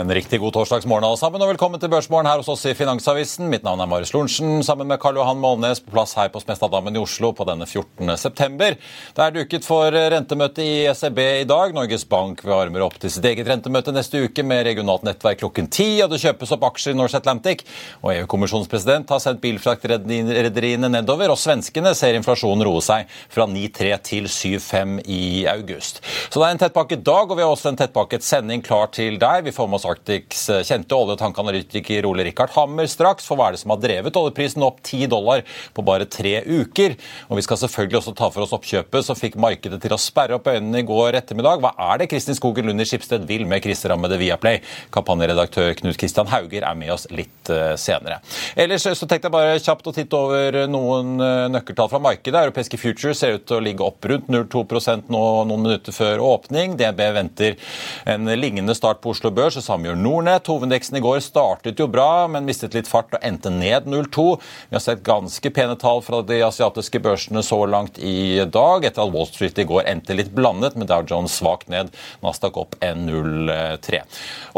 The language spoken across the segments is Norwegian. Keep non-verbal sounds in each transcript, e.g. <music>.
En riktig god torsdagsmorgen alle sammen, og velkommen til Børsmorgen her hos oss i Finansavisen. Mitt navn er Marius Lorentzen, sammen med Karl Johan Målnes på plass her på Smestadammen i Oslo på denne 14. september. Det er duket for rentemøte i ECB i dag. Norges Bank varmer opp til sitt eget rentemøte neste uke med regionalt nettverk klokken ti, og det kjøpes opp aksjer i Norse Atlantic. Og EU-kommisjonens president har sendt bilfraktrederiene nedover, og svenskene ser inflasjonen roe seg fra 9,3 til 7,5 i august. Så det er en tettpakket dag, og vi har også en tettpakket sending klar til deg. Vi får med oss Arctics kjente oljetankanalytiker Ole Rikard Hammer straks. For hva er det som har drevet oljeprisen opp 10 dollar på bare tre uker? Og vi skal selvfølgelig også ta for oss oppkjøpet som fikk markedet til å sperre opp øynene i går ettermiddag. Hva er det Kristin Skogen Lund i Skipsted vil med kriserammede Viaplay? Kampanjeredaktør Knut Kristian Hauger er med oss litt eh, senere. Ellers så tenkte jeg bare kjapt å titte over noen eh, nøkkeltall fra markedet. Europeiske futures ser ut til å ligge opp rundt 0,2% nå noen minutter før åpning. DNB venter en lignende start på Oslo Børs samme gjør Nordnett. Hovedindeksen i går startet jo bra, men mistet litt fart og endte ned 0,2. Vi har sett ganske pene tall fra de asiatiske børsene så langt i dag, etter at Wall Street i går endte litt blandet, med Dow Jones svakt ned, Nasdaq opp 1,03.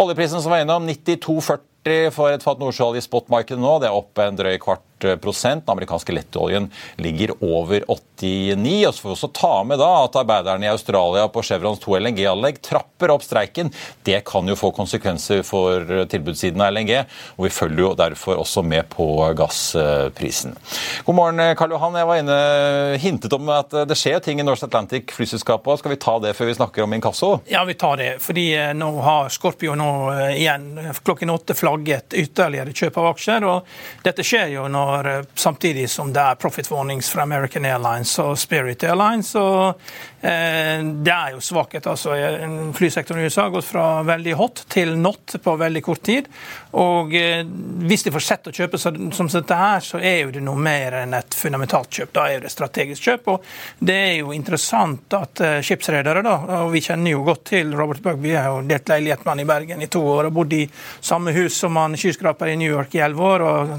Oljeprisen som var innom 92,40 for et fat nordsjøolje i spotmarkedet nå. Det er opp en drøy kvart. Den amerikanske lettoljen ligger over 89. Og så får vi også ta med da at arbeiderne i Australia på Chevrons 2 LNG-anlegg trapper opp streiken. Det kan jo få konsekvenser for tilbudssiden av LNG, og vi følger jo derfor også med på gassprisen. God morgen, Karl Johan. Jeg var inne hintet om at det skjer ting i Norse Atlantic flyselskapet. Skal vi ta det før vi snakker om inkasso? Ja, vi tar det. Fordi eh, nå har Scorpio nå eh, igjen klokken åtte flagget ytterligere kjøp av aksjer. og Dette skjer jo når eh, samtidig som det er profit warnings fra American Airlines og Spirit Airlines. og eh, Det er jo svakhet. altså Flysektoren i USA har gått fra veldig hot til not på veldig kort tid. og eh, Hvis de får sett å kjøpe som dette her, så er jo det noe mer enn et fundamentalt kjøp. Da er jo det strategisk kjøp. og Det er jo interessant at eh, skipsredere, da, og vi kjenner jo godt til Robert Bugg, vi har jo delt leilighet med han i Bergen i to år og bodd i samme hus som han skyskraper i New York i elleve år. og,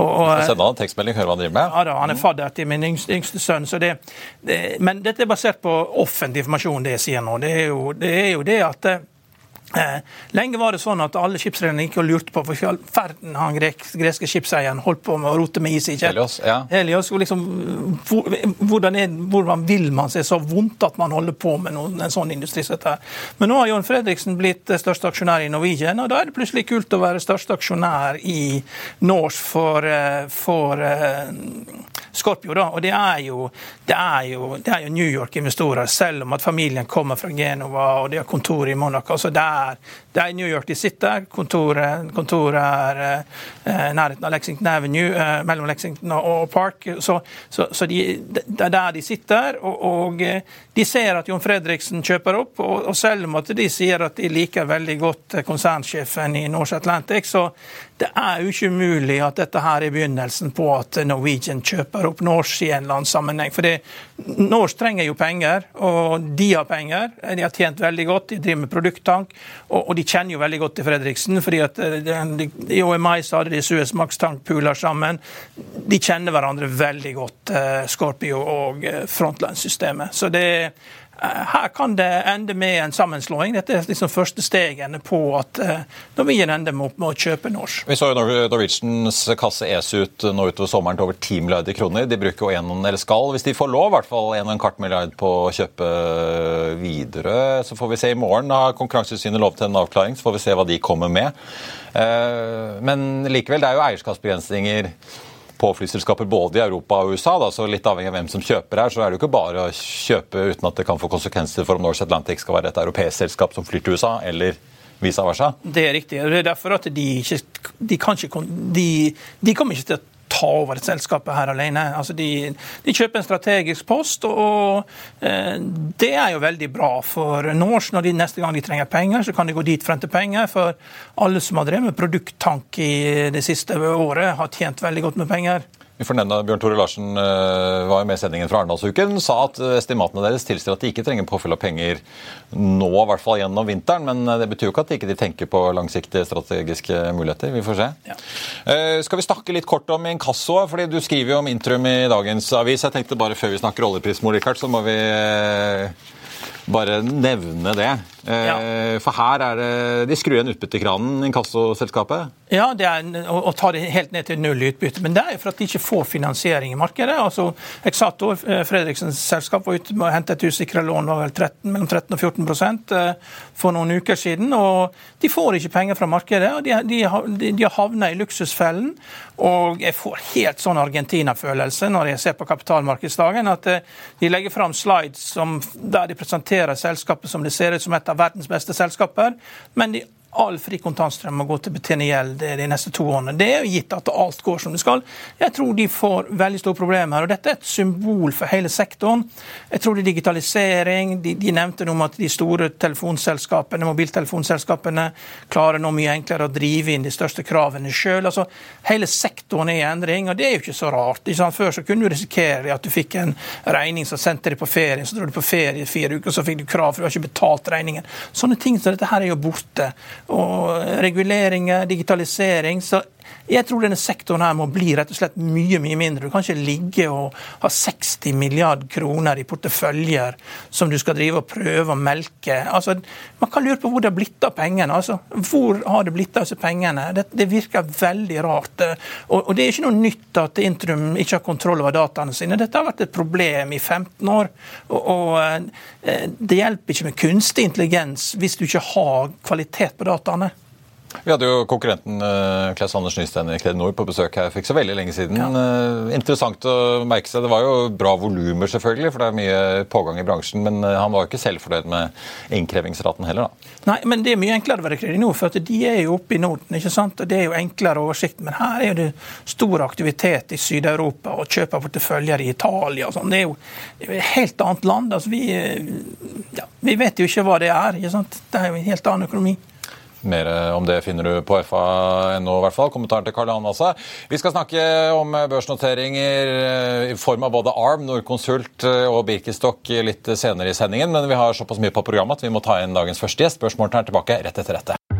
og, og Sende han en tekstmelding, høre hva han driver med? Ja da, Han er fadder til min yngste, yngste sønn. så det, det, Men dette er basert på offentlig informasjon, det jeg sier nå. Det er jo det, er jo det at Eh, lenge var det sånn at alle skipsrederne gikk og lurte på for ferden han greske skipseieren holdt på med å rote med is i. Helios, ja. Helios, liksom, hvordan, er, hvordan, vil man seg så vondt at man holder på med noen, en sånn industri som dette? Men nå har John Fredriksen blitt største aksjonær i Norwegian, og da er det plutselig kult å være største aksjonær i Norse for, eh, for Scorpio. Da. Og det er, jo, det, er jo, det er jo New York-investorer, selv om at familien kommer fra Genova og de har kontor i Monaco. så det er det er New York de sitter. Kontoret, kontoret er eh, nærheten av Lexington Avenue, eh, mellom Lexington og Park. Så, så, så de, det er der de sitter. Og, og, eh, de ser at Jon Fredriksen kjøper opp. Og, og, selv om at de sier at de liker veldig godt eh, konsernsjefen i Norse Atlantic, så det er jo ikke umulig at dette her er begynnelsen på at Norwegian kjøper opp Norse i en eller annen sammenheng. For Norse trenger jo penger, og de har penger. De har tjent veldig godt, de driver med produkttank. Og, og, de kjenner jo veldig godt til Fredriksen, fordi at eh, i OMI så hadde de Suez Max tankpooler sammen. De kjenner hverandre veldig godt, eh, Scorpio og eh, Frontline-systemet. Så det her kan det ende med en sammenslåing. Dette er liksom første stegene på at Norwegian ender med, å kjøpe norsk. Vi så jo Norwegians kasse es ut nå utover sommeren til over 10 milliarder kroner. De bruker jo en, eller skal, hvis de får lov, i hvert fall en og en kvart milliard på å kjøpe videre. Så får vi se i morgen. Har Konkurransetilsynet til en avklaring, så får vi se hva de kommer med. Men likevel, det er jo eierskapsbegrensninger på flyselskaper både i Europa og USA. Da, så litt avhengig av hvem som kjøper her, så er det jo ikke bare å kjøpe uten at det kan få konsekvenser for om Norse Atlantic skal være et europeisk selskap som flyr til USA, eller vice versa? Det er riktig. Det er derfor at de ikke de, kan ikke, de, de kommer ikke til å ta over et selskap her alene. Altså de, de, kjøper en strategisk post, og eh, det er jo veldig bra for Norse. Når de neste gang de trenger penger, så kan de gå dit for å hente penger. For alle som har drevet med produkttank i det siste året, har tjent veldig godt med penger. Vi får nevne Bjørn Tore Larsen var var med i sendingen fra Arendalsuken. Sa at eh, estimatene deres tilsier at de ikke trenger påfyll av penger nå, i hvert fall gjennom vinteren. Men eh, det betyr jo ikke at de ikke tenker på langsiktige strategiske muligheter. Vi får se. Ja. Skal vi snakke litt kort om inkasso? fordi Du skriver jo om Intrum i dagens avis. Jeg tenkte bare Før vi snakker oljeprismor, så må vi bare nevne det. Ja. For her er det De skrur igjen utbyttekranen, inkassoselskapet? Ja, det er og tar det helt ned til null utbytte. Men det er jo for at de ikke får finansiering i markedet. Altså, Exator, eh, Fredriksens selskap, var ute med å hente et usikra lån var vel 13, mellom 13 og 14 eh, for noen uker siden. og De får ikke penger fra markedet. og De, de, de har havna i luksusfellen. Og jeg får helt sånn Argentina-følelse når jeg ser på kapitalmarkedsdagen, at eh, de legger fram slides som, der de presenterer selskapet som det ser ut som et av verdens beste selskaper. men de all fri kontantstrøm må gå til å betjene gjeld de neste to årene. Det er jo gitt at alt går som det skal. Jeg tror de får veldig store problemer her. og Dette er et symbol for hele sektoren. Jeg tror det er digitalisering. De, de nevnte noe om at de store telefonselskapene, mobiltelefonselskapene klarer nå mye enklere å drive inn de største kravene sjøl. Altså, hele sektoren er i endring, og det er jo ikke så rart. Ikke Før så kunne du risikere at du fikk en regning som sendte deg på ferie, så dro du på ferie i fire uker, og så fikk du krav for du har ikke betalt regningen. Sånne ting som dette her er jo borte og reguleringer, digitalisering. så jeg tror denne sektoren her må bli rett og slett mye mye mindre. Du kan ikke ligge og ha 60 milliard kroner i porteføljer som du skal drive og prøve å melke. Altså, man kan lure på hvor det har blitt av pengene. Altså, hvor har det blitt av disse pengene? Det, det virker veldig rart. Og, og, det er ikke noe nytt at Intrum ikke har kontroll over dataene sine. Dette har vært et problem i 15 år. Og, og eh, det hjelper ikke med kunstig intelligens hvis du ikke har kvalitet på dataene. Vi hadde jo konkurrenten Klaus Anders Nystein i Kredinor på besøk her for ikke så veldig lenge siden. Ja. Uh, interessant å merke seg. Det var jo bra volumer, selvfølgelig, for det er mye pågang i bransjen. Men uh, han var jo ikke selvfornøyd med innkrevingsraten heller, da. Nei, men det er mye enklere å være Kredinor, for de er jo oppe i Norden. ikke sant? Og Det er jo enklere oversikt. Men her er det stor aktivitet i Sør-Europa og kjøp av porteføljer i Italia og sånn. Det er jo et helt annet land. altså vi, ja, vi vet jo ikke hva det er. ikke sant? Det er jo en helt annen økonomi. Mer om det finner du på fa.no, i hvert fall. Kommentaren til Karl Johan også. Vi skal snakke om børsnoteringer i form av både Arm, Norconsult og Birkenstock litt senere i sendingen. Men vi har såpass mye på programmet at vi må ta inn dagens første gjest. Børsmorgen er tilbake rett etter dette.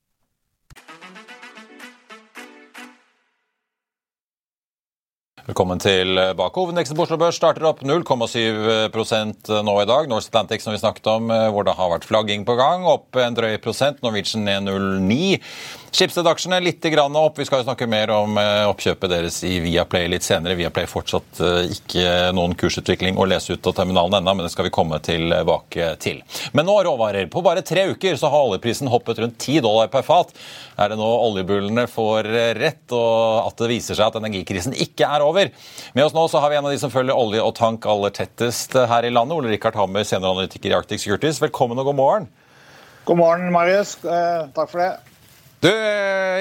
Velkommen tilbake. Hovedindeksen på Oslo Børs starter opp 0,7% nå i dag. Norse Atlantic som vi snakket om, eh, hvor det har vært flagging på gang, opp en drøy prosent. Norwegian er 0,9. Schibsted-aksjene litt opp. Vi skal jo snakke mer om eh, oppkjøpet deres i Viaplay litt senere. Viaplay fortsatt eh, ikke noen kursutvikling å lese ut av terminalen ennå, men det skal vi komme tilbake til. Men nå råvarer. På bare tre uker så har oljeprisen hoppet rundt 10 dollar per fat. Er det nå oljebullene får rett, og at det viser seg at energikrisen ikke er over? Med oss nå så har vi en av de som følger olje og tank aller tettest her i landet. Ole Rikard Hammer, senioranalytiker i Arctic Securities. Velkommen og god morgen. God morgen, Marius. Eh, takk for det. Du,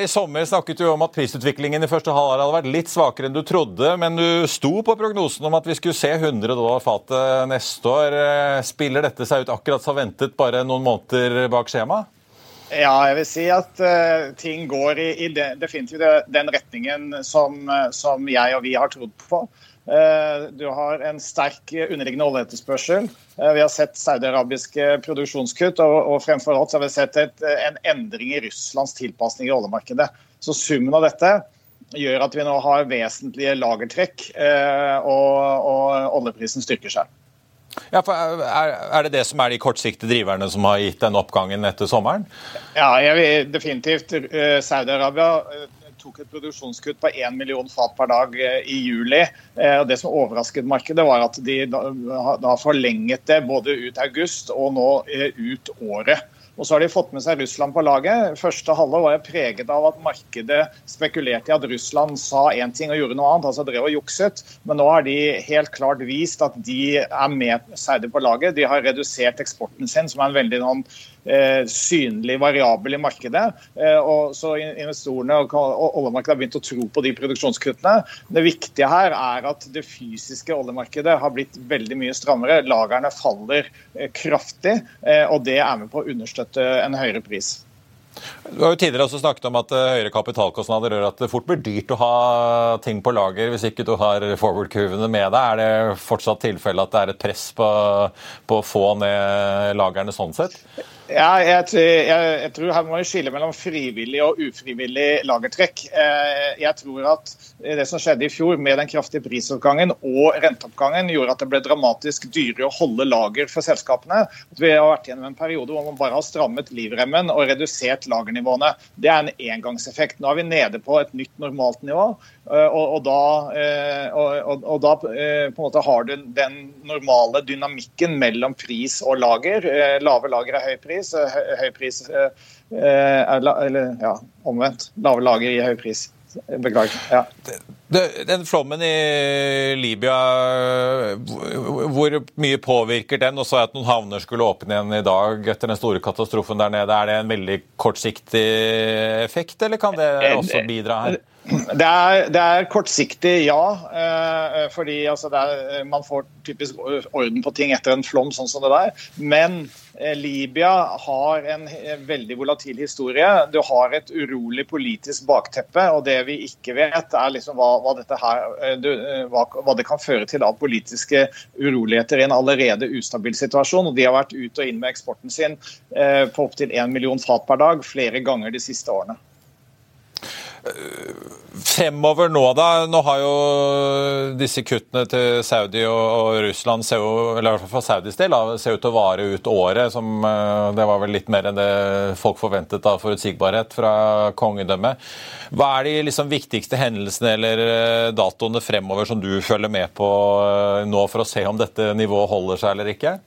I sommer snakket du om at prisutviklingen i første halvår hadde vært litt svakere enn du trodde, men du sto på prognosen om at vi skulle se 100 dollar fatet neste år. Eh, spiller dette seg ut akkurat som ventet, bare noen måneder bak skjema? Ja, jeg vil si at uh, ting går i, i de, definitivt den retningen som, som, jeg og vi har trodd på. Uh, du har en sterk underliggende oljeetterspørsel. Vi har sett saudiarabiske produksjonskutt, og, og fremfor alt har vi sett et, en endring i Russlands tilpasning i oljemarkedet. Så summen av dette gjør at vi nå har vesentlige lagertrekk, og, og oljeprisen styrker seg. Ja, er, er, det det som er de kortsiktige driverne som har gitt den oppgangen etter sommeren? Ja, jeg vil definitivt. Eh, Saudi-Arabia eh, tok et produksjonskutt på 1 million fat per dag eh, i juli. og Det som overrasket markedet, var at de da forlenget det både ut august og nå ut året. Og så har de fått med seg Russland på laget. Første halvår var jeg preget av at markedet spekulerte i at Russland sa én ting og gjorde noe annet, altså drev og jukset. Men nå har de helt klart vist at de er med Saudi på laget. De har redusert eksporten sin, som er en veldig eh, synlig variabel i markedet. Eh, og så Investorene og oljemarkedet har begynt å tro på de produksjonskuttene. Det viktige her er at det fysiske oljemarkedet har blitt veldig mye strammere. Lagerne faller eh, kraftig, eh, og det er med på å understøtte Eh, en høyere pris. Du har jo tidligere også snakket om at eh, høyere kapitalkostnader gjør at det fort blir dyrt å ha ting på lager hvis ikke du har forward-kurvene med deg. Er det fortsatt tilfelle at det er et press på, på å få ned lagrene sånn sett? Ja, jeg, jeg, jeg, tror her må vi skille mellom frivillig og ufrivillig lagertrekk. Eh, jeg tror at det som skjedde i fjor med den kraftige prisoppgangen og renteoppgangen, gjorde at det ble dramatisk dyrere å holde lager for selskapene. Vi har vært gjennom en periode hvor man bare har strammet livremmen og redusert lagernivåene. Det er en engangseffekt. Nå er vi nede på et nytt normalt nivå. Eh, og, og, da, eh, og, og da på en måte har du den normale dynamikken mellom pris og lager. Lave lager er høy pris pris. Høy pris Eller ja, omvendt. Lave lager i høy pris. Beklager. Ja. Den flommen i Libya, hvor mye påvirker den? Og så at noen havner skulle åpne igjen i dag etter den store katastrofen der nede. Er det en veldig kortsiktig effekt, eller kan det også bidra her? Det er, det er, kortsiktig, ja. Eh, fordi altså, er, man får typisk orden på ting etter en flom sånn som det der. Men eh, Libya har en veldig volatil historie. Du har et urolig politisk bakteppe. Og det vi ikke vet, er liksom hva, hva, her, eh, hva, det kan føre til av politiske uroligheter i en allerede ustabil situasjon. Og de har vært ut og inn med eksporten sin på opptil 1 million fat per dag flere ganger de siste årene. Fremover nå, da. Nå har jo disse kuttene til Saudi og, Russland, eller i hvert fall for Saudis del, ser ut til å vare ut året. Som, eh, det var vel litt mer enn det folk forventet av forutsigbarhet fra kongedømmet. Hva er de liksom viktigste hendelsene eller eh, datoene fremover som du følger med på eh, nå, for å se om dette nivået holder seg eller ikke?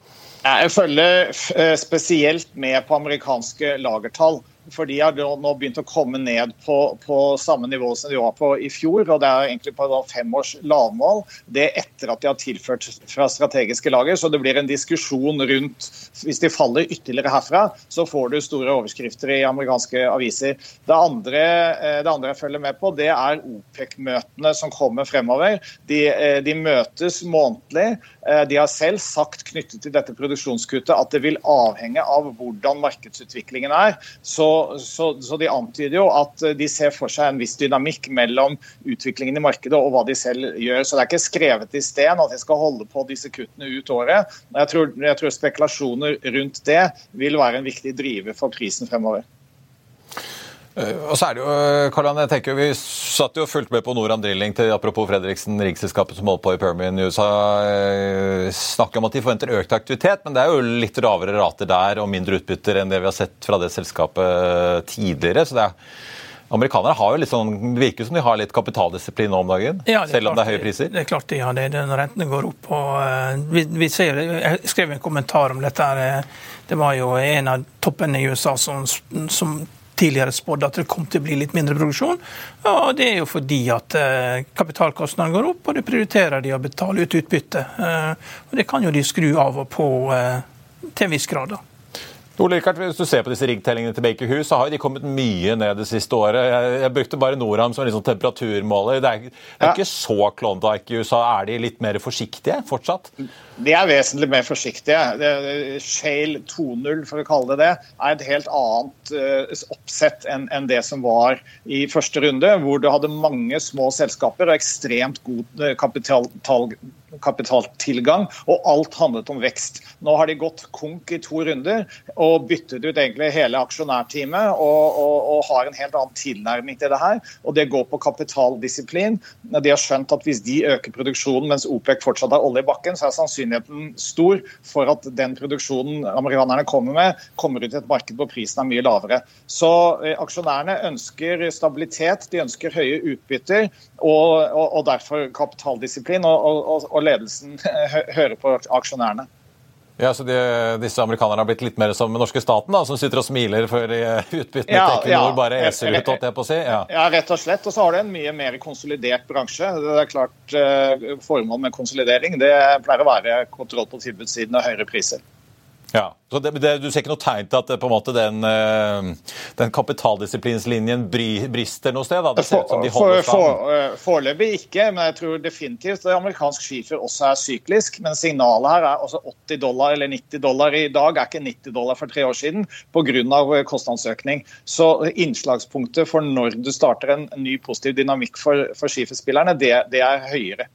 Jeg følger spesielt med på amerikanske lagertall for de har nå begynt å komme ned på, på, samme nivå som de var på i fjor. og Det er egentlig på fem års lavmål. Det er etter at de har tilført fra strategiske lager. Så det blir en diskusjon rundt Hvis de faller ytterligere herfra, så får du store overskrifter i amerikanske aviser. Det andre, eh, det andre jeg følger med på, det er OPEC-møtene som kommer fremover. De, eh, de møtes månedlig. Eh, de har selv sagt knyttet til dette produksjonskuttet at det vil avhenge av hvordan markedsutviklingen er. Så så, så, de antyder jo at de ser for seg en viss dynamikk mellom utviklingen i markedet og hva de selv gjør. Så det er ikke skrevet i sten at de skal holde på disse kuttene ut året. Jeg tror, jeg tror spekulasjoner rundt det vil være en viktig driver for prisen fremover. Eh, og så er det jo, Karlan, jeg tenker Vi satt jo fullt med på Noram Drilling til apropos Fredriksen, riksselskapet som holder på i Permian i USA. Eh, snakker om at de forventer økt aktivitet, men det er jo litt lavere rater der og mindre utbytter enn det vi har sett fra det selskapet tidligere. så det er Amerikanere har jo litt sånn, det virker som de har litt kapitaldisiplin nå om dagen, ja, selv om det er høye priser? Det, det er klart de har det, når rentene går opp. Og, uh, vi, vi ser, jeg skrev en kommentar om dette. her, Det var jo en av toppene i USA som, som tidligere spådd at det kom til å bli litt mindre produksjon. Og det er jo fordi at uh, kapitalkostnadene går opp, og det prioriterer de å betale ut utbytte. Uh, og det kan jo de skru av og på til en viss grad. da. Ole Rikard, Hvis du ser på disse riggtellingene til Baker Hughes, så har de kommet mye ned det siste året. Jeg, jeg brukte bare Norham som liksom temperaturmåler. Det er, det er ja. ikke så Klondyke i USA. Er de litt mer forsiktige fortsatt? De er vesentlig mer forsiktige. Shale 2.0, for å kalle det det, er et helt annet uh, oppsett enn en det som var i første runde, hvor du hadde mange små selskaper og ekstremt god uh, kapital, kapitaltilgang, og alt handlet om vekst. Nå har de gått konk i to runder og byttet ut egentlig hele aksjonærteamet og, og, og, har en helt annen tilnærming til det her. Og det går på kapitaldisiplin. De har skjønt at hvis de øker produksjonen mens OPEC fortsatt har olje i bakken, så er sannsynligheten stor for at den produksjonen amerikanerne kommer med, kommer ut i et marked hvor prisen er mye lavere. Så eh, aksjonærene ønsker stabilitet, de ønsker høye utbytter og, og derfor kapitaldisiplin. og, og ledelsen hører på aksjonærene. Ja, så de, Disse amerikanerne har blitt litt mer som den norske staten, da, som sitter og smiler for utbyttene ja, til Equinor ja, bare eser ut? holdt jeg på å si. Ja. ja, rett og slett. Og så har det en mye mer konsolidert bransje. Det er klart uh, Formålet med konsolidering det pleier å være kontroll på tilbudssiden og høyere priser. Ja, så det, det, Du ser ikke noe tegn til at på en måte den, eh, den kapitaldisiplinslinjen brister noe sted? Da. Det ser ut som de holder Foreløpig For, for, ikke, men jeg tror definitivt at amerikansk skifer også er syklisk. Men signalet her er altså 80 dollar eller 90 dollar i dag er ikke 90 dollar for tre år siden pga. Eh, kostnadsøkning. Så innslagspunktet for når du starter en ny positiv dynamikk for, for skiferspillerne, det, det er høyere.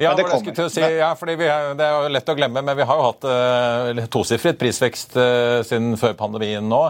Ja, det, det, si, ja fordi vi, det er jo lett å glemme, men vi har jo hatt uh, tosifret prisvekst uh, siden før pandemien nå.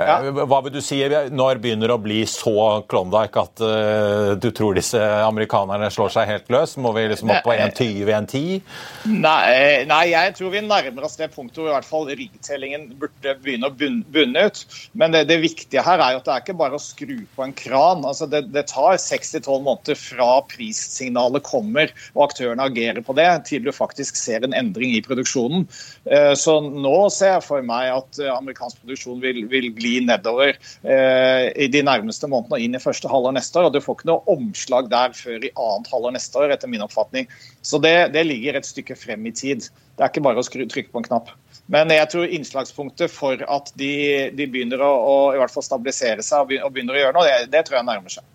Ja. Eh, hva vil du si når begynner å bli så Klondyke at uh, du tror disse amerikanerne slår seg helt løs? Må vi liksom opp på 1,20-1,10? Nei, nei, jeg tror vi nærmer oss det punktet hvor i hvert fall riggtellingen burde begynne å bunne ut. Men det, det, viktige her er jo at det er ikke bare å skru på en kran. Altså det, det tar 6-12 måneder fra prissignalet kommer og aktørene agerer på det, til du faktisk ser en endring i produksjonen. Uh, så nå ser jeg for meg at amerikansk produksjon vil, vil gli nedover eh, i de nærmeste månedene og inn i første halvår neste år. og Du får ikke noe omslag der før i annet halvår neste år, etter min oppfatning. Så det, det ligger et stykke frem i tid. Det er ikke bare å skru, trykke på en knapp. Men jeg tror innslagspunktet for at de, de begynner å, å, i hvert fall stabilisere seg og begynner å gjøre noe, det, det tror jeg nærmer seg.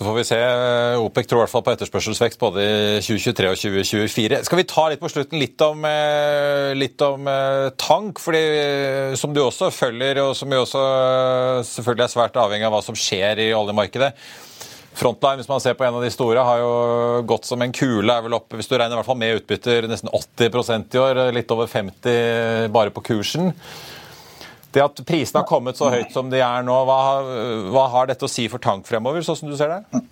Så får vi se. OPEC tror i hvert fall på etterspørselsvekst både i 2023 og 2024. Skal vi ta litt på slutten litt om, eh, litt om eh, tank? fordi eh, Som du også følger, og som jo også selvfølgelig er svært avhengig av hva som skjer i oljemarkedet. Frontline, hvis man ser på en av de store, har jo gått som en kule. er vel oppe, Hvis du regner i hvert fall med utbytter, nesten 80% i år. Litt over 50 bare på kursen. Det at prisene har kommet så høyt som de er nå, hva, hva har dette å si for tank fremover, sånn som du ser det?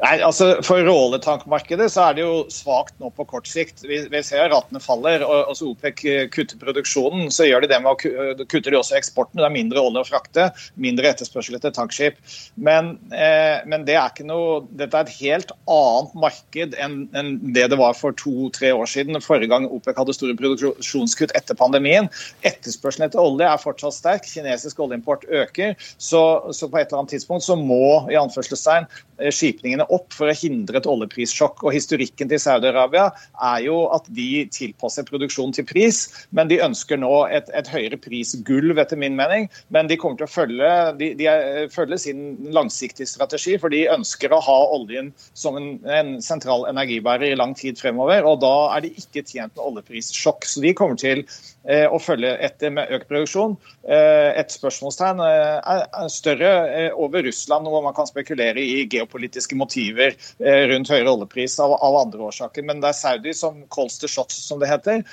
Nei, altså For råletankmarkedet så er det jo svakt nå på kort sikt. Vi, vi ser at ratene faller. og altså OPEC kutter produksjonen, så gjør de det med å kutter de også eksporten. Det er mindre olje å frakte, mindre etterspørsel etter tankskip. Men, eh, men det er ikke noe, dette er et helt annet marked enn, enn det det var for to-tre år siden. Forrige gang OPEC hadde store produksjonskutt etter pandemien. Etterspørselen etter olje er fortsatt sterk. Kinesisk oljeimport øker. Så, så på et eller annet tidspunkt så må i anførselstegn Eh, skipningene opp for å hindre et oljeprissjokk. Og Historikken til Saudi-Arabia er jo at de tilpasser produksjonen til pris, men de ønsker nå et, et høyere prisgulv, etter min mening. Men de kommer til å følge, de, de følge sin langsiktige strategi, for de ønsker å ha oljen som en, en, sentral energibærer i lang tid fremover. og Da er de ikke tjent med oljeprissjokk. Så de kommer til eh, å følge etter med økt produksjon. Eh, et spørsmålstegn eh, er større over Russland, hvor man kan spekulere i geopolitiske motiver rundt høyere oljepris av, andre årsaker. Men det er Saudi som calls the shots, som det heter.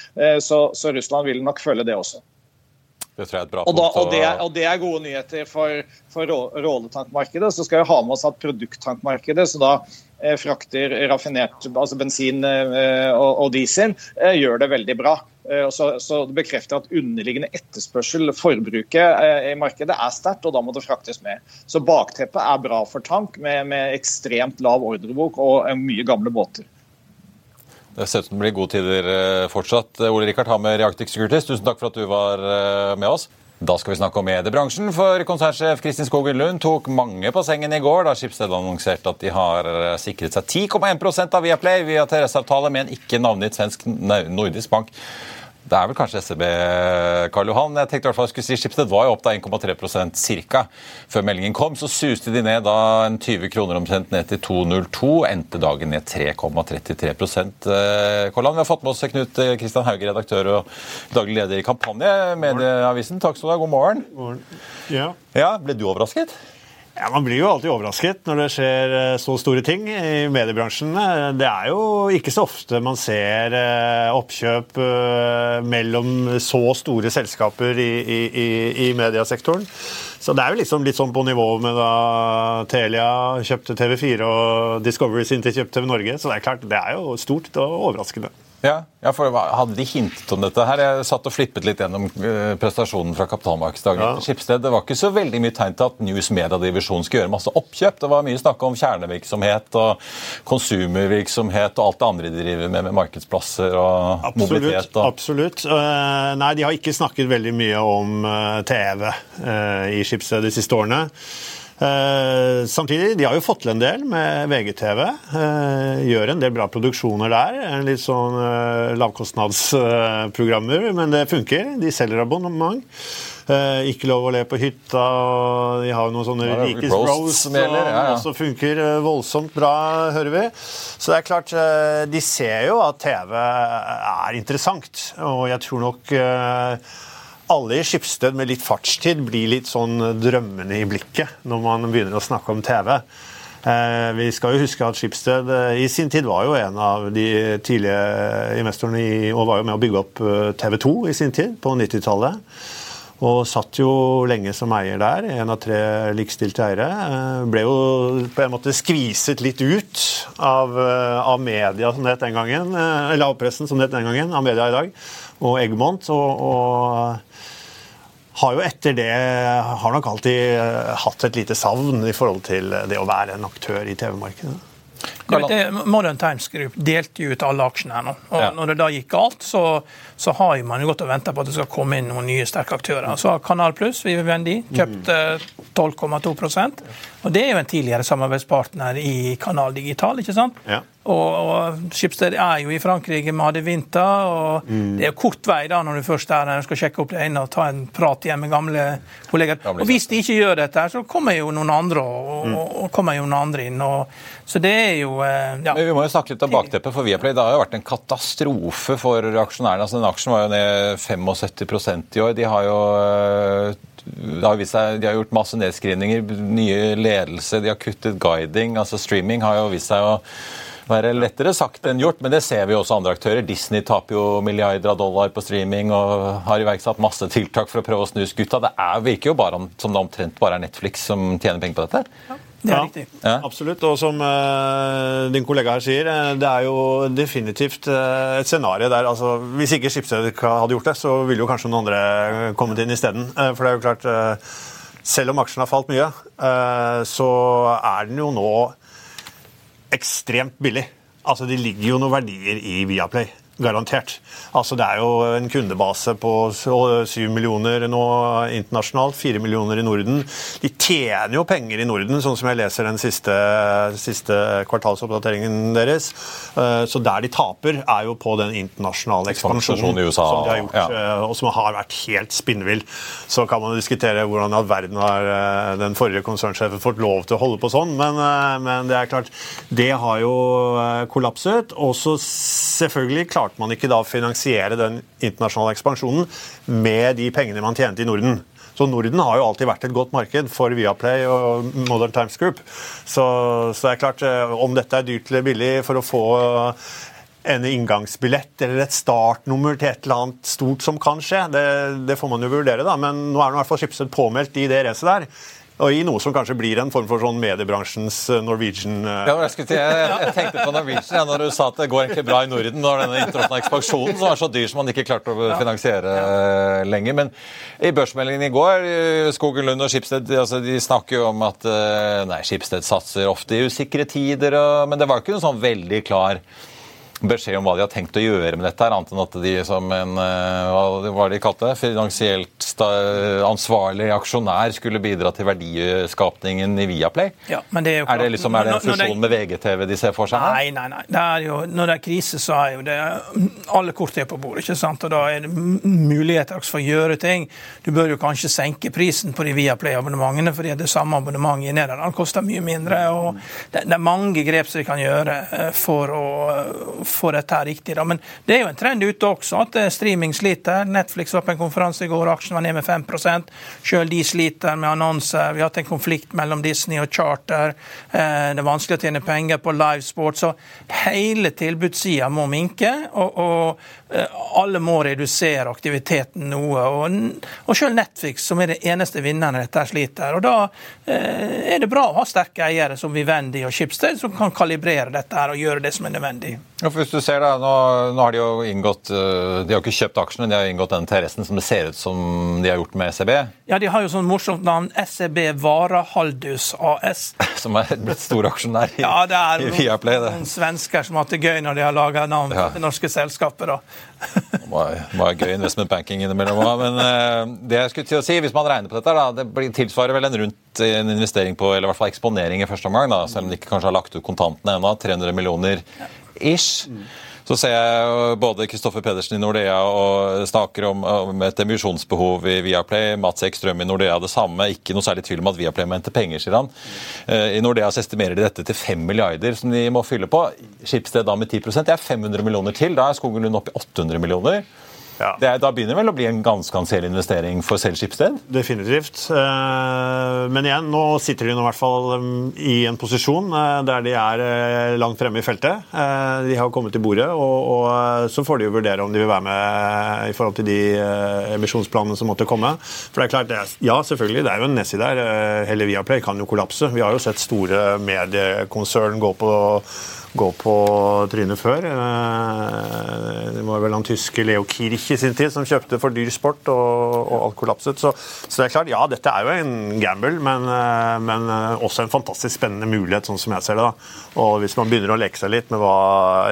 Så, så Russland vil nok følge det også. Det tror jeg er et bra og, da, og, det er, og, det er, gode nyheter for, for råletankmarkedet. Så skal vi ha med oss at produkttankmarkedet, så da eh, frakter raffinert altså bensin eh, og, og, diesel, eh, gjør det veldig bra. Eh, så, så, Det bekrefter at underliggende etterspørsel, forbruket eh, i markedet, er sterkt, og da må det fraktes med. Så bakteppet er bra for tank, med, med ekstremt lav ordrebok og mye gamle båter. Det ser ut som det blir gode tider eh, fortsatt. Ole Rikard Hammer i Arctic Securities, tusen takk for at du var eh, med oss. Da skal vi snakke om mediebransjen, for konsernsjef Kristin Skogen Lund tok mange på sengen i går da Schibsted annonserte at de har eh, sikret seg 10,1% av Viaplay via TRS-avtale med en ikke navngitt svensk nordisk bank. Det er vel kanskje SEB, Karl Johan. Jeg tenkte i hvert fall jeg skulle si Schibsted var jo opp da 1,3 ca. Før meldingen kom. Så suste de ned da en 20 kroner omtrent ned til 2,02. Endte dagen ned 3,33 Karl Johan, Vi har fått med oss Knut Kristian eh, Hauge, redaktør og daglig leder i Kampanje, Medieavisen. Takk skal du ha. God morgen. morgen. Ja. ja. Ble du overrasket? Ja, Man blir jo alltid overrasket når det skjer eh, så store ting i mediebransjen. Det er jo ikke så ofte man ser eh, oppkjøp eh, mellom så store selskaper i, i, i mediesektoren. Så det er jo liksom litt sånn på nivå med da Telia kjøpte TV4 og Discovery sin til kjøpte TV Norge. Så det er klart, det er jo stort og overraskende. Ja, ja, for Hadde de hintet om dette her? Jeg satt og flippet litt gjennom uh, prestasjonen fra kapitalmarkedsdagen ja. til Skipsted. Det var ikke så veldig mye tegn til at News Media-divisjonen skulle gjøre masse oppkjøp. Det var mye snakk om kjernevirksomhet og konsumervirksomhet og alt det andre de driver med, med markedsplasser og absolutt, mobilitet. Og... Absolutt. Uh, nei, de har ikke snakket veldig mye om uh, TV i Skipsted de siste årene. Eh, samtidig, de har jo fått til en del med VGTV. Eh, gjør en del bra produksjoner der. Litt sånn eh, lavkostnadsprogrammer, men det funker. De selger abonnement. Eh, ikke lov å le på hytta, og de har jo noen sånne Rikes Bros som ja, ja. også funker voldsomt bra, hører vi. Så det er klart, de ser jo at TV er interessant, og jeg tror nok alle i Skipsted med litt fartstid blir litt sånn drømmende i blikket når man begynner å snakke om TV. Eh, vi skal jo huske at Skipsted eh, i sin tid var jo en av de tidlige investorene i, og var jo med å bygge opp eh, TV 2 i sin tid, på 90-tallet. Og satt jo lenge som eier der, en av tre likestilte eiere. Ble jo på en måte skviset litt ut av, av media, som det het den gangen. Eller av pressen, som det het den gangen, av media i dag. Og Eggmont. Og, og har jo etter det har nok alltid eh, hatt et lite savn i forhold til det å være en aktør i TV-markedet. Modern Times Group delte jo ut alle aksjene her nå. og ja. Når det da gikk galt, så, så har man jo gått og venta på at det skal komme inn noen nye sterke aktører. Så Kanal Pluss, Vivendi, kjøpt 12,2 og Det er jo en tidligere samarbeidspartner i Kanal Digital. ikke sant? Ja. Og, og Schibsted er jo i Frankrike med Hadde Vinter, og mm. det er jo kort vei da når du først er der og skal sjekke opp det ene og ta en prat igjen med gamle kollegaer. Og Hvis de ikke gjør dette, så kommer jo noen andre og, mm. og kommer jo noen andre inn. Og, så det er jo eh, ja. Men Vi må jo snakke litt om bakteppet for Viaplay. Det har jo vært en katastrofe for aksjonærene. Altså, den aksjen var jo ned 75% i år. De har jo har seg, de har gjort masse nedskrivninger, nye ledelse, de har kuttet guiding. altså Streaming har jo vist seg å være lettere sagt enn gjort, men det ser vi også andre aktører. Disney taper jo milliarder av dollar på streaming og har iverksatt masse tiltak for å prøve å snu skutta. Det er, virker jo bare som det omtrent bare er Netflix som tjener penger på dette. Ja. Det er ja, riktig. Ja. Absolutt. Og som uh, din kollega her sier, eh, det er jo definitivt uh, et scenario der altså, Hvis ikke Skipsted hadde gjort det, så ville jo kanskje noen andre kommet inn isteden. Uh, for det er jo klart uh, Selv om aksjen har falt mye, så er den jo nå ekstremt billig. Altså, Det ligger jo noen verdier i Viaplay. Garantert. Altså Det er jo en kundebase på 7 millioner nå internasjonalt, 4 millioner i Norden. De tjener jo penger i Norden, sånn som jeg leser den siste, siste kvartalsoppdateringen deres. Eh, så der de taper, er jo på den internasjonale ekspansjonen USA, som de har gjort, ja. Eh, og som har vært helt spinnvill. Så kan man diskutere hvordan i all verden har eh, den forrige konsernsjefen fått lov til å holde på sånn, men, men det er klart, det har jo kollapset. Og så selvfølgelig klart klarte man ikke da å finansiere den internasjonale ekspansjonen med de pengene man tjente i Norden. Så Norden har jo alltid vært et godt marked for Viaplay og Modern Times Group. Så, så det er klart, eh, om dette er dyrt eller billig for å få en inngangsbillett eller et startnummer til et eller annet stort som kan skje. Det, det får man jo vurdere, da. Men nå er nå i hvert fall Schibsted påmeldt i det racet der. Og i noe som kanskje blir en form for sånn mediebransjens eh, Norwegian ja, jeg, skulle, jeg, jeg, tenkte på Norwegian ja, når du sa at det går egentlig bra i Norden når denne internasjonale ekspansjonen som er så dyr som man ikke klarte å finansiere ja. lenger. Men i børsmeldingen i går, Skogen Lund og Skipsted altså, de snakker jo om at nei, Skipsted satser ofte i usikre tider, og, men det var ikke noe sånn veldig klar beskjed om hva de har tenkt å gjøre med dette, annet enn at de som en eh, hva var de kalte det, finansielt ansvarlig aksjonær skulle bidra til verdiskapningen i Viaplay? Ja, men det er, jo er det liksom, er det en fusjon med VGTV de ser for seg? Her? Nei, nei, nei. Det er jo, når det er krise, så er jo det alle kort er på bordet. ikke sant? Og Da er det muligheter for å gjøre ting. Du bør jo kanskje senke prisen på de Viaplay-abonnementene, fordi det samme abonnementet i Nederland koster mye mindre. og det, det er mange grep som de kan gjøre eh, for å få dette riktig. Da. Men det er jo en trend ute også, at eh, streaming sliter. Netflix var på en konferanse i går, aksjen var ned med 5 Selv de sliter med annonser. Vi har hatt en konflikt mellom Disney og Charter. Eh, det er vanskelig å tjene penger på livesport. Så hele tilbudssida må minke. og, og Eh, alle må redusere aktiviteten noe. Og, og selv Netflix, som er det eneste vinneren i dette, sliter. Og Da er det bra å ha sterke eiere som Vivendi og Schibsted, som kan kalibrere dette her og gjøre det som er nødvendig. Ja, hvis du ser da, nå, nå, har De jo inngått, eh, de har ikke kjøpt aksjene, de har inngått den TRS-en som det ser ut som de har gjort med SEB? Ja, de har jo sånn morsomt navn. SEB Varahaldus AS. <laughs> som er blitt storaksjonær i, ja, det er i Viaplay? Det. Noen svensker som har hatt det gøy når de har laga navn ja. til norske selskaper. da. <laughs> Det var gøy investment banking innimellom òg. Men uh, det jeg skulle til å si, hvis man regner på dette, da, det tilsvarer vel en rundt en investering på, eller i hvert fall eksponering i første omgang, da, selv om de ikke kanskje har lagt ut kontantene ennå. 300 millioner ish. Så ser jeg både Kristoffer Pedersen i Nordea og snakker om, om et emisjonsbehov i Viaplay. Mats Ekstrøm i Nordea det samme. Ikke noe særlig tvil om at Viaplay må hente penger, sier han. Eh, I Nordea så estimerer de dette til 5 milliarder som de må fylle på. Skipsted da med 10 Det er 500 millioner til. Da er Skogen Lund oppe i 800 millioner. Ja. Er, da begynner det vel å bli en ganske anselig investering for selv Skipsted? Definitivt. Eh, men igjen, nå sitter de nå i hvert fall um, i en posisjon eh, der de er eh, langt fremme i feltet. De har kommet til bordet, og, og så får de jo vurdere om de vil være med i forhold til de emisjonsplanene som måtte komme. For det er klart, det er, Ja, selvfølgelig, det er jo en nesi der. Hele Viaplay kan jo kollapse. Vi har jo sett store mediekonsern gå på gå på trynet før. Eh, det var vel han tyske Leo Kirch i sin tid som kjøpte for dyr sport, og, og alt kollapset. Så, så, det er klart, ja, dette er jo en gamble, men, eh, men, eh, også en fantastisk spennende mulighet, sånn som jeg ser det. da. Og hvis man begynner å leke seg litt med hva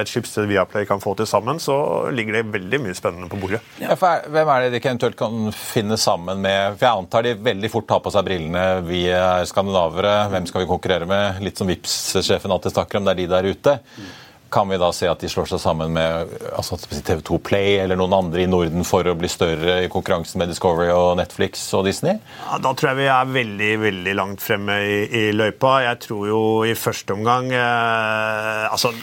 et Schibsted Viaplay kan få til sammen, så ligger det veldig mye spennende på bordet. Ja, for Hvem er det de eventuelt kan finne sammen med? For Jeg antar de veldig fort tar på seg brillene. Vi er skandinavere, hvem skal vi konkurrere med? Litt som Vipps-sjefen alltid snakker om, det er de der ute. Kan vi da se at de slår seg sammen med altså TV2 Play eller noen andre i Norden for å bli større i konkurransen med Discovery og Netflix og Disney? Ja, da tror jeg vi er veldig veldig langt fremme i, i løypa. Jeg tror jo i første omgang eh, altså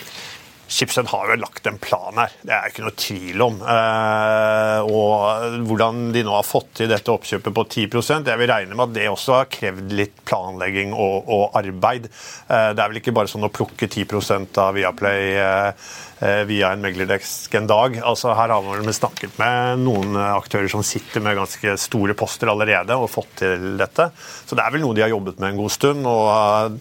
Schibsted har jo lagt en plan her, det er ikke noe tvil om. Eh, og hvordan de nå har fått til dette oppkjøpet på 10% jeg vil regne med at det også har krevd litt planlegging og, og arbeid. Eh, det er vel ikke bare sånn å plukke 10% av Viaplay eh, via en meglerdesk en dag. Altså, her har man snakket med noen aktører som sitter med ganske store poster allerede og fått til dette. Så det er vel noe de har jobbet med en god stund. og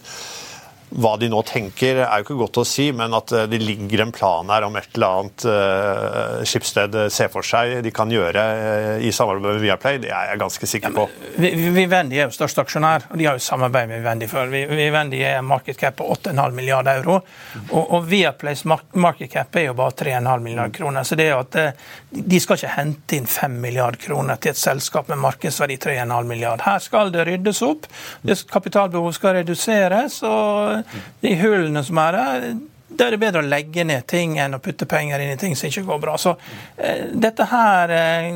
hva de nå tenker, er jo ikke godt å si, men at eh, det ligger en plan her om et eller annet uh, skipssted ser for seg de kan gjøre uh, i samarbeid med Viaplay, det er jeg ganske sikker på. Ja, Vivendi er jo største aksjonær, og de har jo samarbeid med Vivendi før. Vivendi er market cap på 8,5 milliarder euro, og, og Viaplays market cap er jo bare 3,5 milliarder kroner. Så det er jo at de skal ikke hente inn 5 milliarder kroner til et selskap med markedsverdi 3,5 milliarder. Her skal det ryddes opp, kapitalbehovet skal reduseres. og de hullene som er der, da er det bedre å legge ned ting enn å putte penger inn i ting som ikke går bra. Så eh, dette her eh,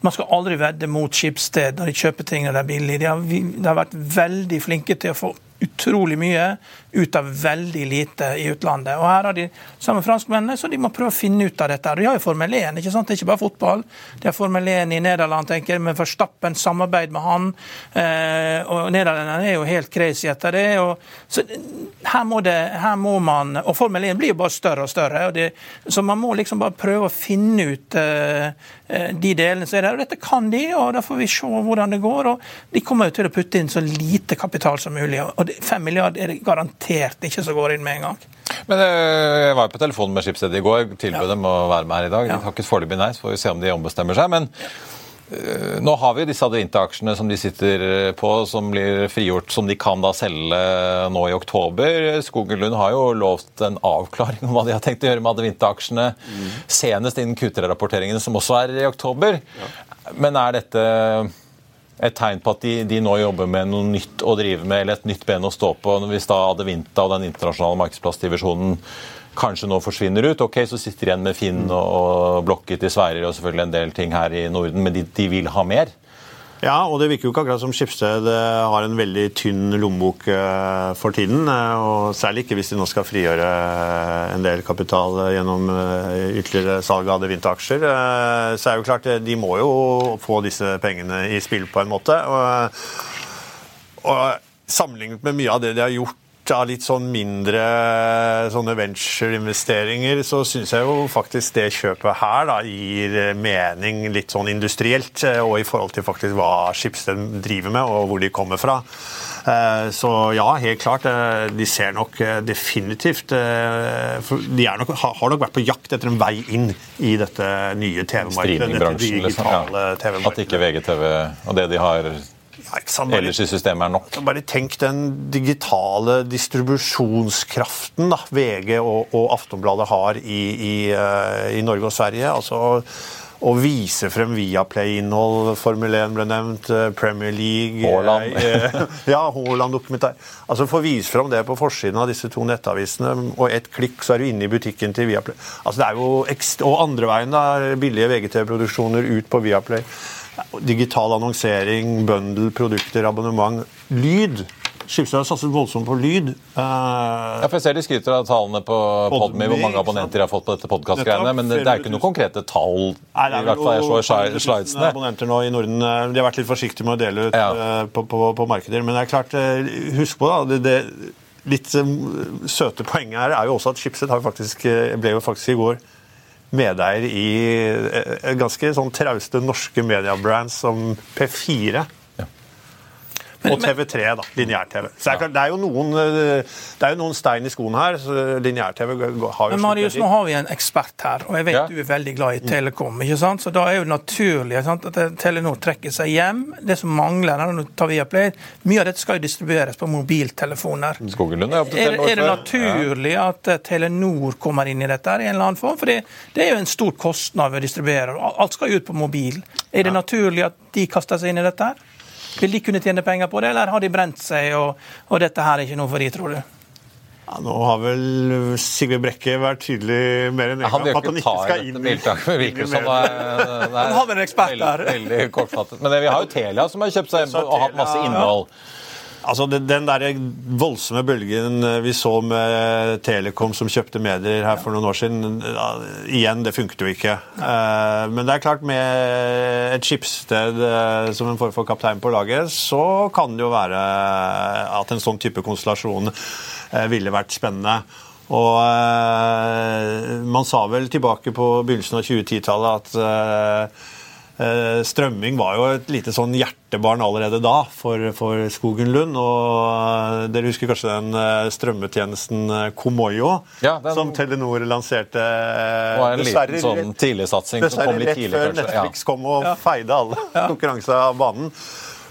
Man skal aldri vedde mot Skipsted når de kjøper ting når det er billig. De har, de har vært veldig flinke til å få utrolig mye ut av veldig lite i utlandet. Og her har de samme franskmennene, så de må prøve å finne ut av dette. De har jo Formel 1, ikke sant? det er ikke bare fotball. De har Formel 1 i Nederland, tenker jeg, med Verstappen, samarbeid med han. Eh, og Nederlenderne er jo helt crazy etter det. Og, så her må, det, her må man Og Formel 1 blir jo bare større og større. Og det, så man må liksom bare prøve å finne ut eh, eh de delene som er der. Og dette kan de, og da får vi se hvordan det går. og De kommer jo til å putte inn så lite kapital som mulig. og Fem milliarder er det garantert garantert ikke som går inn med en gang. Men eh, Jeg var jo på telefonen med Skipsstedet i går, tilbød ja. dem å være med her i dag. De har ikke foreløpig nei, så får vi se om de ombestemmer seg. men eh, nå har vi disse Adevinta-aksjene som de sitter eh, på, som blir frigjort, som de kan da selge nå i oktober. Skogen Lund har jo lovt en avklaring om hva de har tenkt å gjøre med Adevinta-aksjene mm. senest innen Q3-rapporteringene, som også er i oktober. Ja. Men er dette et tegn på at de, de, nå jobber med noe nytt å drive med, eller et nytt ben å stå på. Hvis da Adevinta og den internasjonale markedsplassdivisjonen kanskje nå forsvinner ut, ok, så sitter de igjen med Finn og, og Blokket i Sverige og selvfølgelig en del ting her i Norden, men de, de vil ha mer? Ja, og det virker jo ikke akkurat som Skipsted eh, har en veldig tynn lommebok eh, for tiden. Eh, og Særlig ikke hvis de nå skal frigjøre en del kapital gjennom ytterligere salg av Adevinta-aksjer. Så er det jo klart, de må jo få disse pengene i spill på en måte. Og, og sammenlignet med mye av det de har gjort av litt sånn mindre sånne venture-investeringer, så syns jeg jo faktisk det kjøpet her da gir mening litt sånn industrielt, eh, og i forhold til faktisk hva Skipsted driver med, og hvor de kommer fra. Eh, så ja, helt klart. Eh, de ser nok definitivt De nok, har nok vært på jakt etter en vei inn i dette nye TV-markedet. Dette digitale liksom. TV-markedet. At ikke VGTV og det de har bare, ellers i systemet er nok. Bare tenk den digitale distribusjonskraften da, VG og, og Aftonbladet har i, i, uh, i, Norge og Sverige. altså å vise frem Viaplay-innhold, Formel 1 ble nevnt, eh, Premier League Haaland. Eh, <laughs> ja, Haaland-dokumentar. Altså Få vise frem det på forsiden av disse to nettavisene, og ett klikk, så er du inne i butikken til Viaplay. Altså det er jo Og andre veien, da. Billige VGTV-produksjoner ut på Viaplay. Digital annonsering, bundle, produkter, abonnement. Lyd. Skipsted har satset voldsomt på lyd. Uh, ja, for Jeg ser de skryter av tallene på Podme, hvor mange abonnenter de har fått på dette podkastgreiene. Men det er jo ikke noen konkrete tall. Nei, i hvert fall jeg så slidesene. abonnenter nå i Norden. Eh, de har vært litt forsiktige med å dele ut ja. uh, på, på, på, markeder. Men det er klart, uh, husk på da, det, det litt søte poenget her er jo også at Schibsted ble jo faktisk i går medeier i eh, ganske sånn trauste norske mediebrands som P4 og TV3, da. Lineær-TV. Så det er, jo noen, eh, det er jo noen stein i skoen her. så Lineær-TV har jo Men Marius, nå har vi en ekspert her, og jeg vet ja. du er veldig glad i Telekom. ikke sant? Så da er jo naturlig sant, at Telenor trekker seg hjem. Det som mangler her, nå tar vi Viaplay, mye av dette skal jo distribueres på mobiltelefoner. Skogenlund er, er, er det naturlig ja. at eh, Telenor kommer inn i dette i en eller annen form? For det, det er jo en stor kostnad ved å distribuere. Alt skal jo ut på mobil. Er det ja. naturlig at de kaster seg inn i dette? her? Vil de kunne tjene penger på det, eller har de brent seg, og, og dette her er ikke noe for de, tror du? Ja, nå har vel Sigve Brekke vært tydelig mer enn en gang at han ikke skal inn i <laughs> Han har vel en ekspert der. Veldig, veldig kortfattet. Men det, vi har jo Telia som har kjøpt seg og hatt masse innhold. Altså, Den der voldsomme bølgen eh, vi så med Telekom som kjøpte medier her for noen år siden, igjen, det funket jo ikke. Eh, men det er klart, med et skipssted eh, som en form for kaptein på laget, så kan det jo være at en sånn type konstellasjon ville vært spennende. Og man sa vel tilbake på begynnelsen av 2010-tallet at strømming var jo et lite sånn hjertebarn allerede da for, for Skogen Lund. Og eh, dere husker kanskje den eh, strømmetjenesten Komoyo ja, den, som Telenor lanserte Det var en dessverre, liten sånn tidligsatsing som kom litt tidlig, kanskje. Rett før Netflix kom og ja. feide alle ja. konkurranser av banen.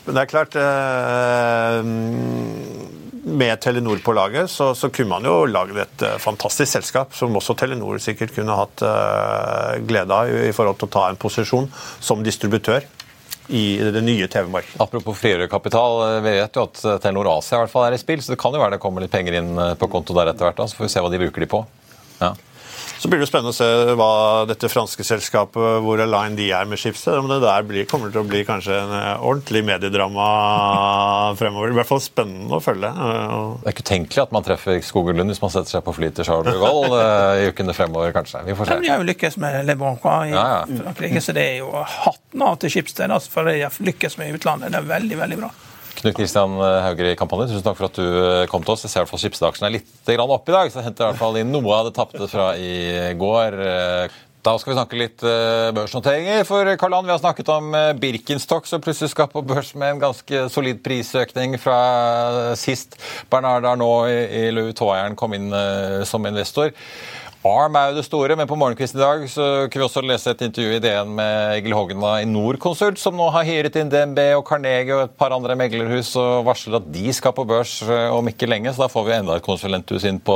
Men det er klart eh, med Telenor på laget, så, så kunne man jo laget et uh, fantastisk selskap som også Telenor sikkert kunne hatt uh, glede av i, i, forhold til å ta en posisjon som distributør i det nye TV-markedet. Apropos frigjøre kapital, eh, vi vet jo at Telenor Asia i hvert fall er i spill, så det kan jo være det kommer litt penger inn på konto der etter hvert. Så får vi se hva de bruker de på. Ja. Så blir det spennende å se hva dette franske selskapet, hvor align de er med Schibsted. Om det der blir, kommer til å bli kanskje en eh, ordentlig mediedrama <laughs> fremover. I hvert fall spennende å følge. Det er ikke utenkelig at man treffer Skogen Lund hvis man setter seg på fly til Charles de Gaulle eh, i ukene fremover, kanskje. Vi får se. Men de har jo lykkes med Le Bon i Ja, ja. Frankrike, så det er jo hatten av til Schibsted altså, for de har lykkes med i utlandet. Det er veldig, veldig bra. Knut Kristian Haugri i Kampanje, tusen takk for at du eh, kom til oss. Jeg ser i hvert fall Schibsted-aksjen er litt opp i dag, så jeg henter i hvert fall inn noe av det tapte fra i går. Eh, Da skal vi snakke litt eh, børsnoteringer. For Karl vi har snakket om eh, Birkenstock, som plutselig skal på børs med en ganske solid prisøkning fra sist. Bernard Arnault i, Louis Vuitton kom inn eh, som investor. Arm er jo det store, men på morgenkvisten i dag så kunne vi også lese et intervju i DN med Egil Hogna i Norconsult, som nå har hyret inn DNB og Carnegie og et par andre meglerhus og varsler at de skal på børs eh, om ikke lenge. Så da får vi enda et konsulenthus inn på,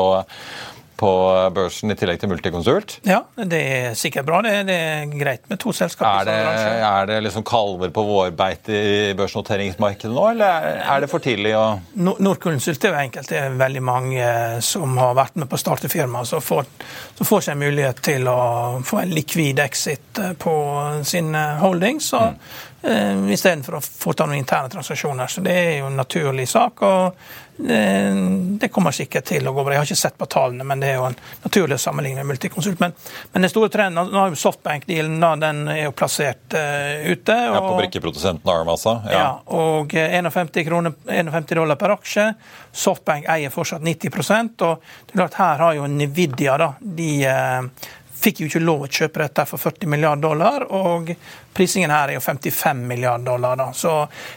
på børsen i tillegg til Multiconsult. Ja, det er sikkert bra. Det, det er greit med to selskaper. Er det, er det liksom kalver på vårbeite i børsnoteringsmarkedet nå, eller er- det for tidlig å Nordconsult er jo enkelt. Det er veldig mange som har vært med på å starte firma, som får, som får seg mulighet til å få en likvid exit eh, på sin holdings. holding. Så Mm. eh, istedenfor å foreta noen interne transaksjoner. Så det er jo en naturlig sak. og eh, det kommer sikkert til å gå bra. Jeg har ikke sett på tallene, men det er jo en naturlig å sammenligne med Multiconsult. Men, men den store trenden nå har jo Softbank-dealen den er jo plassert uh, ute. ja, På og- brikkeprodusenten Arm, altså? ja. og eh, 51, kroner, 51 dollar per aksje. Softbank eier fortsatt 90% og det er klart her har jo Nvidia da, de eh, fikk jo ikke lov å kjøpe dette for 40 milliarder dollar, og prisingen her er jo 55 milliarder dollar. Da. Så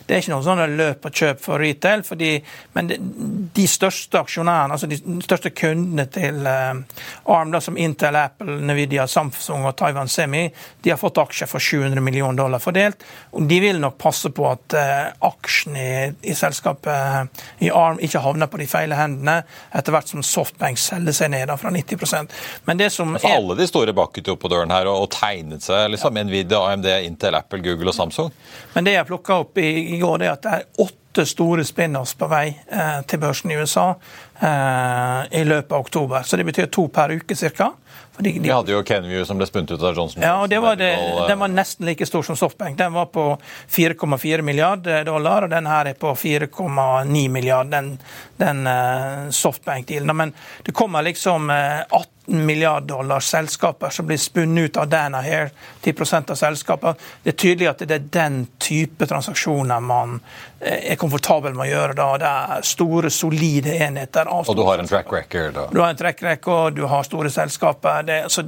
det er ikke noe sånn løp og kjøp for retail, fordi, men de, største aksjonærene, altså de største kundene til eh, ARM, da, som Intel, Apple, Nvidia, Samsung og Taiwan Semi, de har fått aksjer for 700 millioner dollar fordelt. og De vil nok passe på at eh, aksjene i, i selskapet eh, i ARM ikke havner på de feile hendene, etter hvert som Softbank selger seg ned da, fra 90% Men det som For er alle de store bakket jo på døren her og, og tegnet seg. liksom Nvidia, AMD, Intel, Apple, Google og Samsung. Men det jeg plukka opp i, i går, det er at det er åtte store spin-offs på vei eh, til børsen i USA eh, i løpet av oktober. Så det betyr to per uke ca. Vi hadde jo Kenview som ble spunnet ut av Johnson. Ja, og det var det, eh, Den var nesten like stor som Softbank. Den var på 4,4 milliarder dollar, og den her er på 4,9 milliarder, den, den eh, Softbank-dealen. Men det kommer liksom eh, 18 milliarder dollar selskaper som blir spunnet ut av Dana her, 10 av selskapene. Det er tydelig at det er den type transaksjoner man eh, er komfortabel med å gjøre. da. Det er store, solide enheter. Og du har en track record. Da. du har en track record, du har store selskaper. Det, så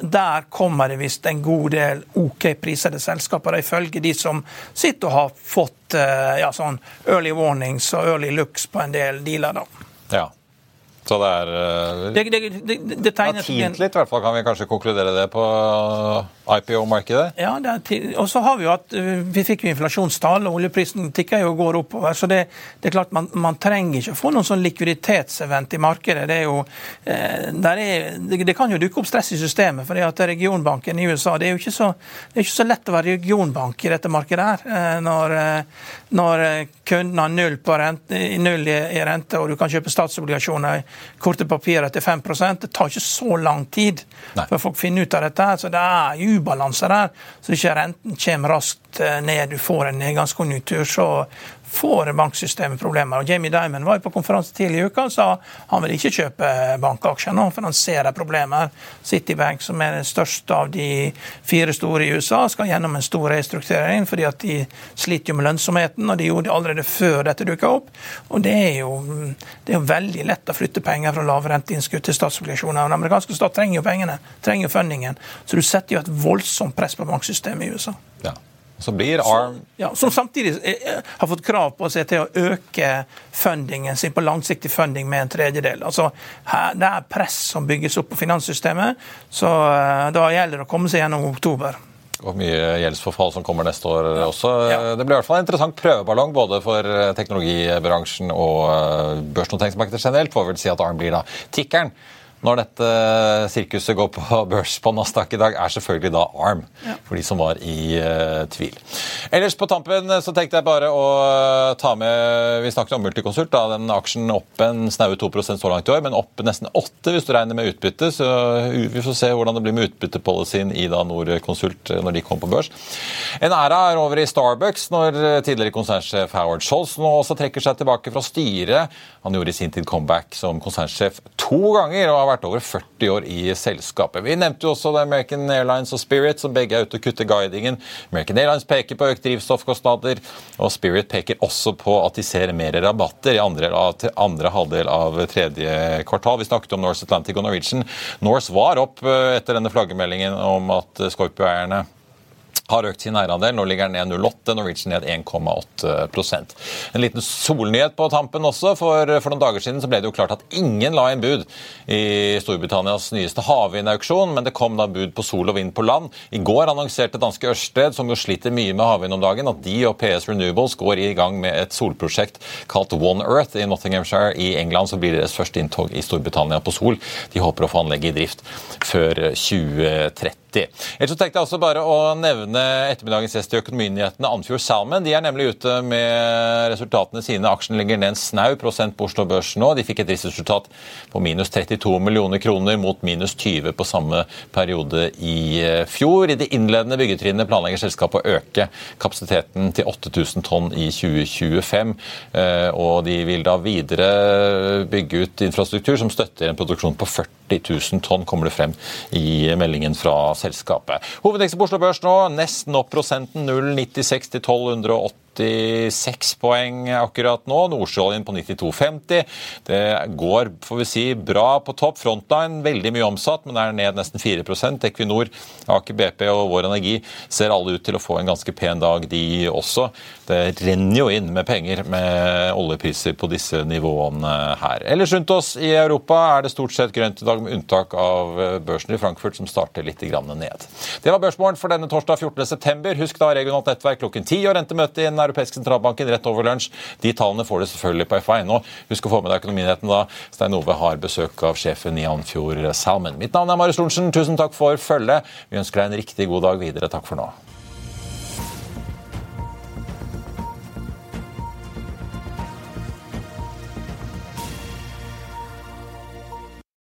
der kommer det visst en god del OK prisede selskaper, ifølge de som sitter og har fått eh, ja, sånn early warnings og early looks på en del dealer. da. Ja. Så det er eh, Det, det, det, det tegner tint litt, i hvert fall kan vi kanskje konkludere det på IPO-markedet. Ja, og så har vi jo at uh, vi fikk jo inflasjonstall, og oljeprisen tikker jo og går oppover. Så det, det er klart man, man trenger ikke å få noen sånn likviditetsevent i markedet. Det, er jo, eh, er, det, kan jo dukke opp stress i systemet. for at regionbanken i USA Det er jo ikke så, det er ikke så lett å være regionbank i dette markedet her. eh, Når, eh, når eh, kunden har null, på rente, null i, i rente, og du kan kjøpe statsobligasjoner, korte papirer til 5 Det tar ikke så lang tid Nei. før folk finner ut av dette. her, så Det er ubalanse der. Så ikke renten kommer raskt eh, ned, du får en nedgangskonjunktur, så får banksystemet problemer. Og Jamie Dimon var jo på konferanse tidligere i uka og sa han vil ikke kjøpe bankaksjer nå, for han ser det problemer. Citibank, som er den største av de fire store i USA, skal gjennom en stor restrukturering fordi at de sliter jo med lønnsomheten, og de gjorde det allerede før dette dukka opp. Og det er, jo, det er jo veldig lett å flytte penger fra lavrenteinnskudd til statsobligasjoner. og Den amerikanske stat trenger jo pengene, trenger jo fundingen. Så du setter jo et voldsomt press på banksystemet i USA. Ja. Så blir ARM Ja, som samtidig eh, har fått krav på seg til å øke fundingen sin på langsiktig funding med en tredjedel. Altså, her, Det er press som bygges opp på finanssystemet, så eh, da gjelder det å komme seg gjennom oktober. og mye gjeldsforfall som kommer neste år også. Ja. Det blir i hvert fall en interessant prøveballong både for eh, teknologibransjen og eh, børsnoteringsmarkedet generelt. Får vel si at ARM blir da tikkeren når dette sirkuset går på <laughs> børs på Nasdaq i dag, er selvfølgelig da ARM, ja. for de som var i uh, tvil. Ellers på tampen så tenkte jeg bare å ta med Vi snakket om Multiconsult. da, Den aksjen opp en snaue 2% så langt i år, men opp nesten 8 hvis du regner med utbytte. Så vi får se hvordan det blir med utbyttepolicyen i da Norconsult når de kommer på børs. En æra er over i Starbucks når tidligere konsernsjef Howard Scholz nå også trekker seg tilbake fra styret. Han gjorde i sin tid comeback som konsernsjef to ganger og har vært over 40 år i selskapet. Vi nevnte jo også American Airlines og Spirit, som begge er ute og kutter guidingen. American Airlines peker på økt drivstoffkostnader, og Spirit peker også på at de ser mer rabatter i andre, andre halvdel av tredje kvartal. Vi snakket om Norse Atlantic og Norwegian. Norse var opp eh, etter denne flaggermeldingen om at Scorpio-eierne har økt sin eierandel. Nå ligger den ned 0,8, Norwegian ned 1,8 En liten solnyhet på tampen også. For, for noen dager siden så ble det jo klart at ingen la inn bud i Storbritannias nyeste havvindauksjon, men det kom da bud på sol og vind på land. I går annonserte danske Ørsted, som jo sliter mye med havvind om dagen, at de og PS Renewables går i gang med et solprosjekt kalt One Earth i Nottinghamshire i England. Så blir deres første inntog i Storbritannia på sol. De håper å få anlegget i drift før 2030. Ellers så tenkte jeg også bare å nevne ettermiddagens gjest i Økonominyhetene, Andfjord Salmon. De er nemlig ute med resultatene sine. Aksjen ligger ned en snau prosent på Oslo Børs nå. De fikk et driftsresultat på minus 32 millioner kroner mot minus 20 på samme periode i eh, fjor. I de innledende byggetrinnet planlegger selskapet å øke kapasiteten til 8000 tonn i 2025. Eh, og de vil da videre bygge ut infrastruktur som støtter en produksjon på 40 000 tonn, kommer det frem i meldingen fra selskapet. Hovedeksten på Oslo Børs nå nesten opp prosenten 0,96 til 1280 86 poeng akkurat nå. Nordsjøoljen på 92,50. Det går får vi si, bra på topp. Frontline veldig mye omsatt, men er ned nesten 4% Equinor, Aker BP og Vår Energi ser alle ut til å få en ganske pen dag, de også. Det renner jo inn med penger med oljepriser på disse nivåene her. Ellers rundt oss i Europa er det stort sett grønt i dag, med unntak av børsen i Frankfurt, som starter litt ned. Det var børsmålen for denne torsdag 14.9. Husk da regionalt nettverk klokken 10 og rentemøte i Den europeiske sentralbanken rett over lunsj. De tallene får du selvfølgelig på FA1 Husk å få med deg Økonominyheten da. Stein Ove har besøk av sjefen i Anfjord Salmen. Mitt navn er Marius Lorentzen. Tusen takk for følget. Vi ønsker deg en riktig god dag videre. Takk for nå.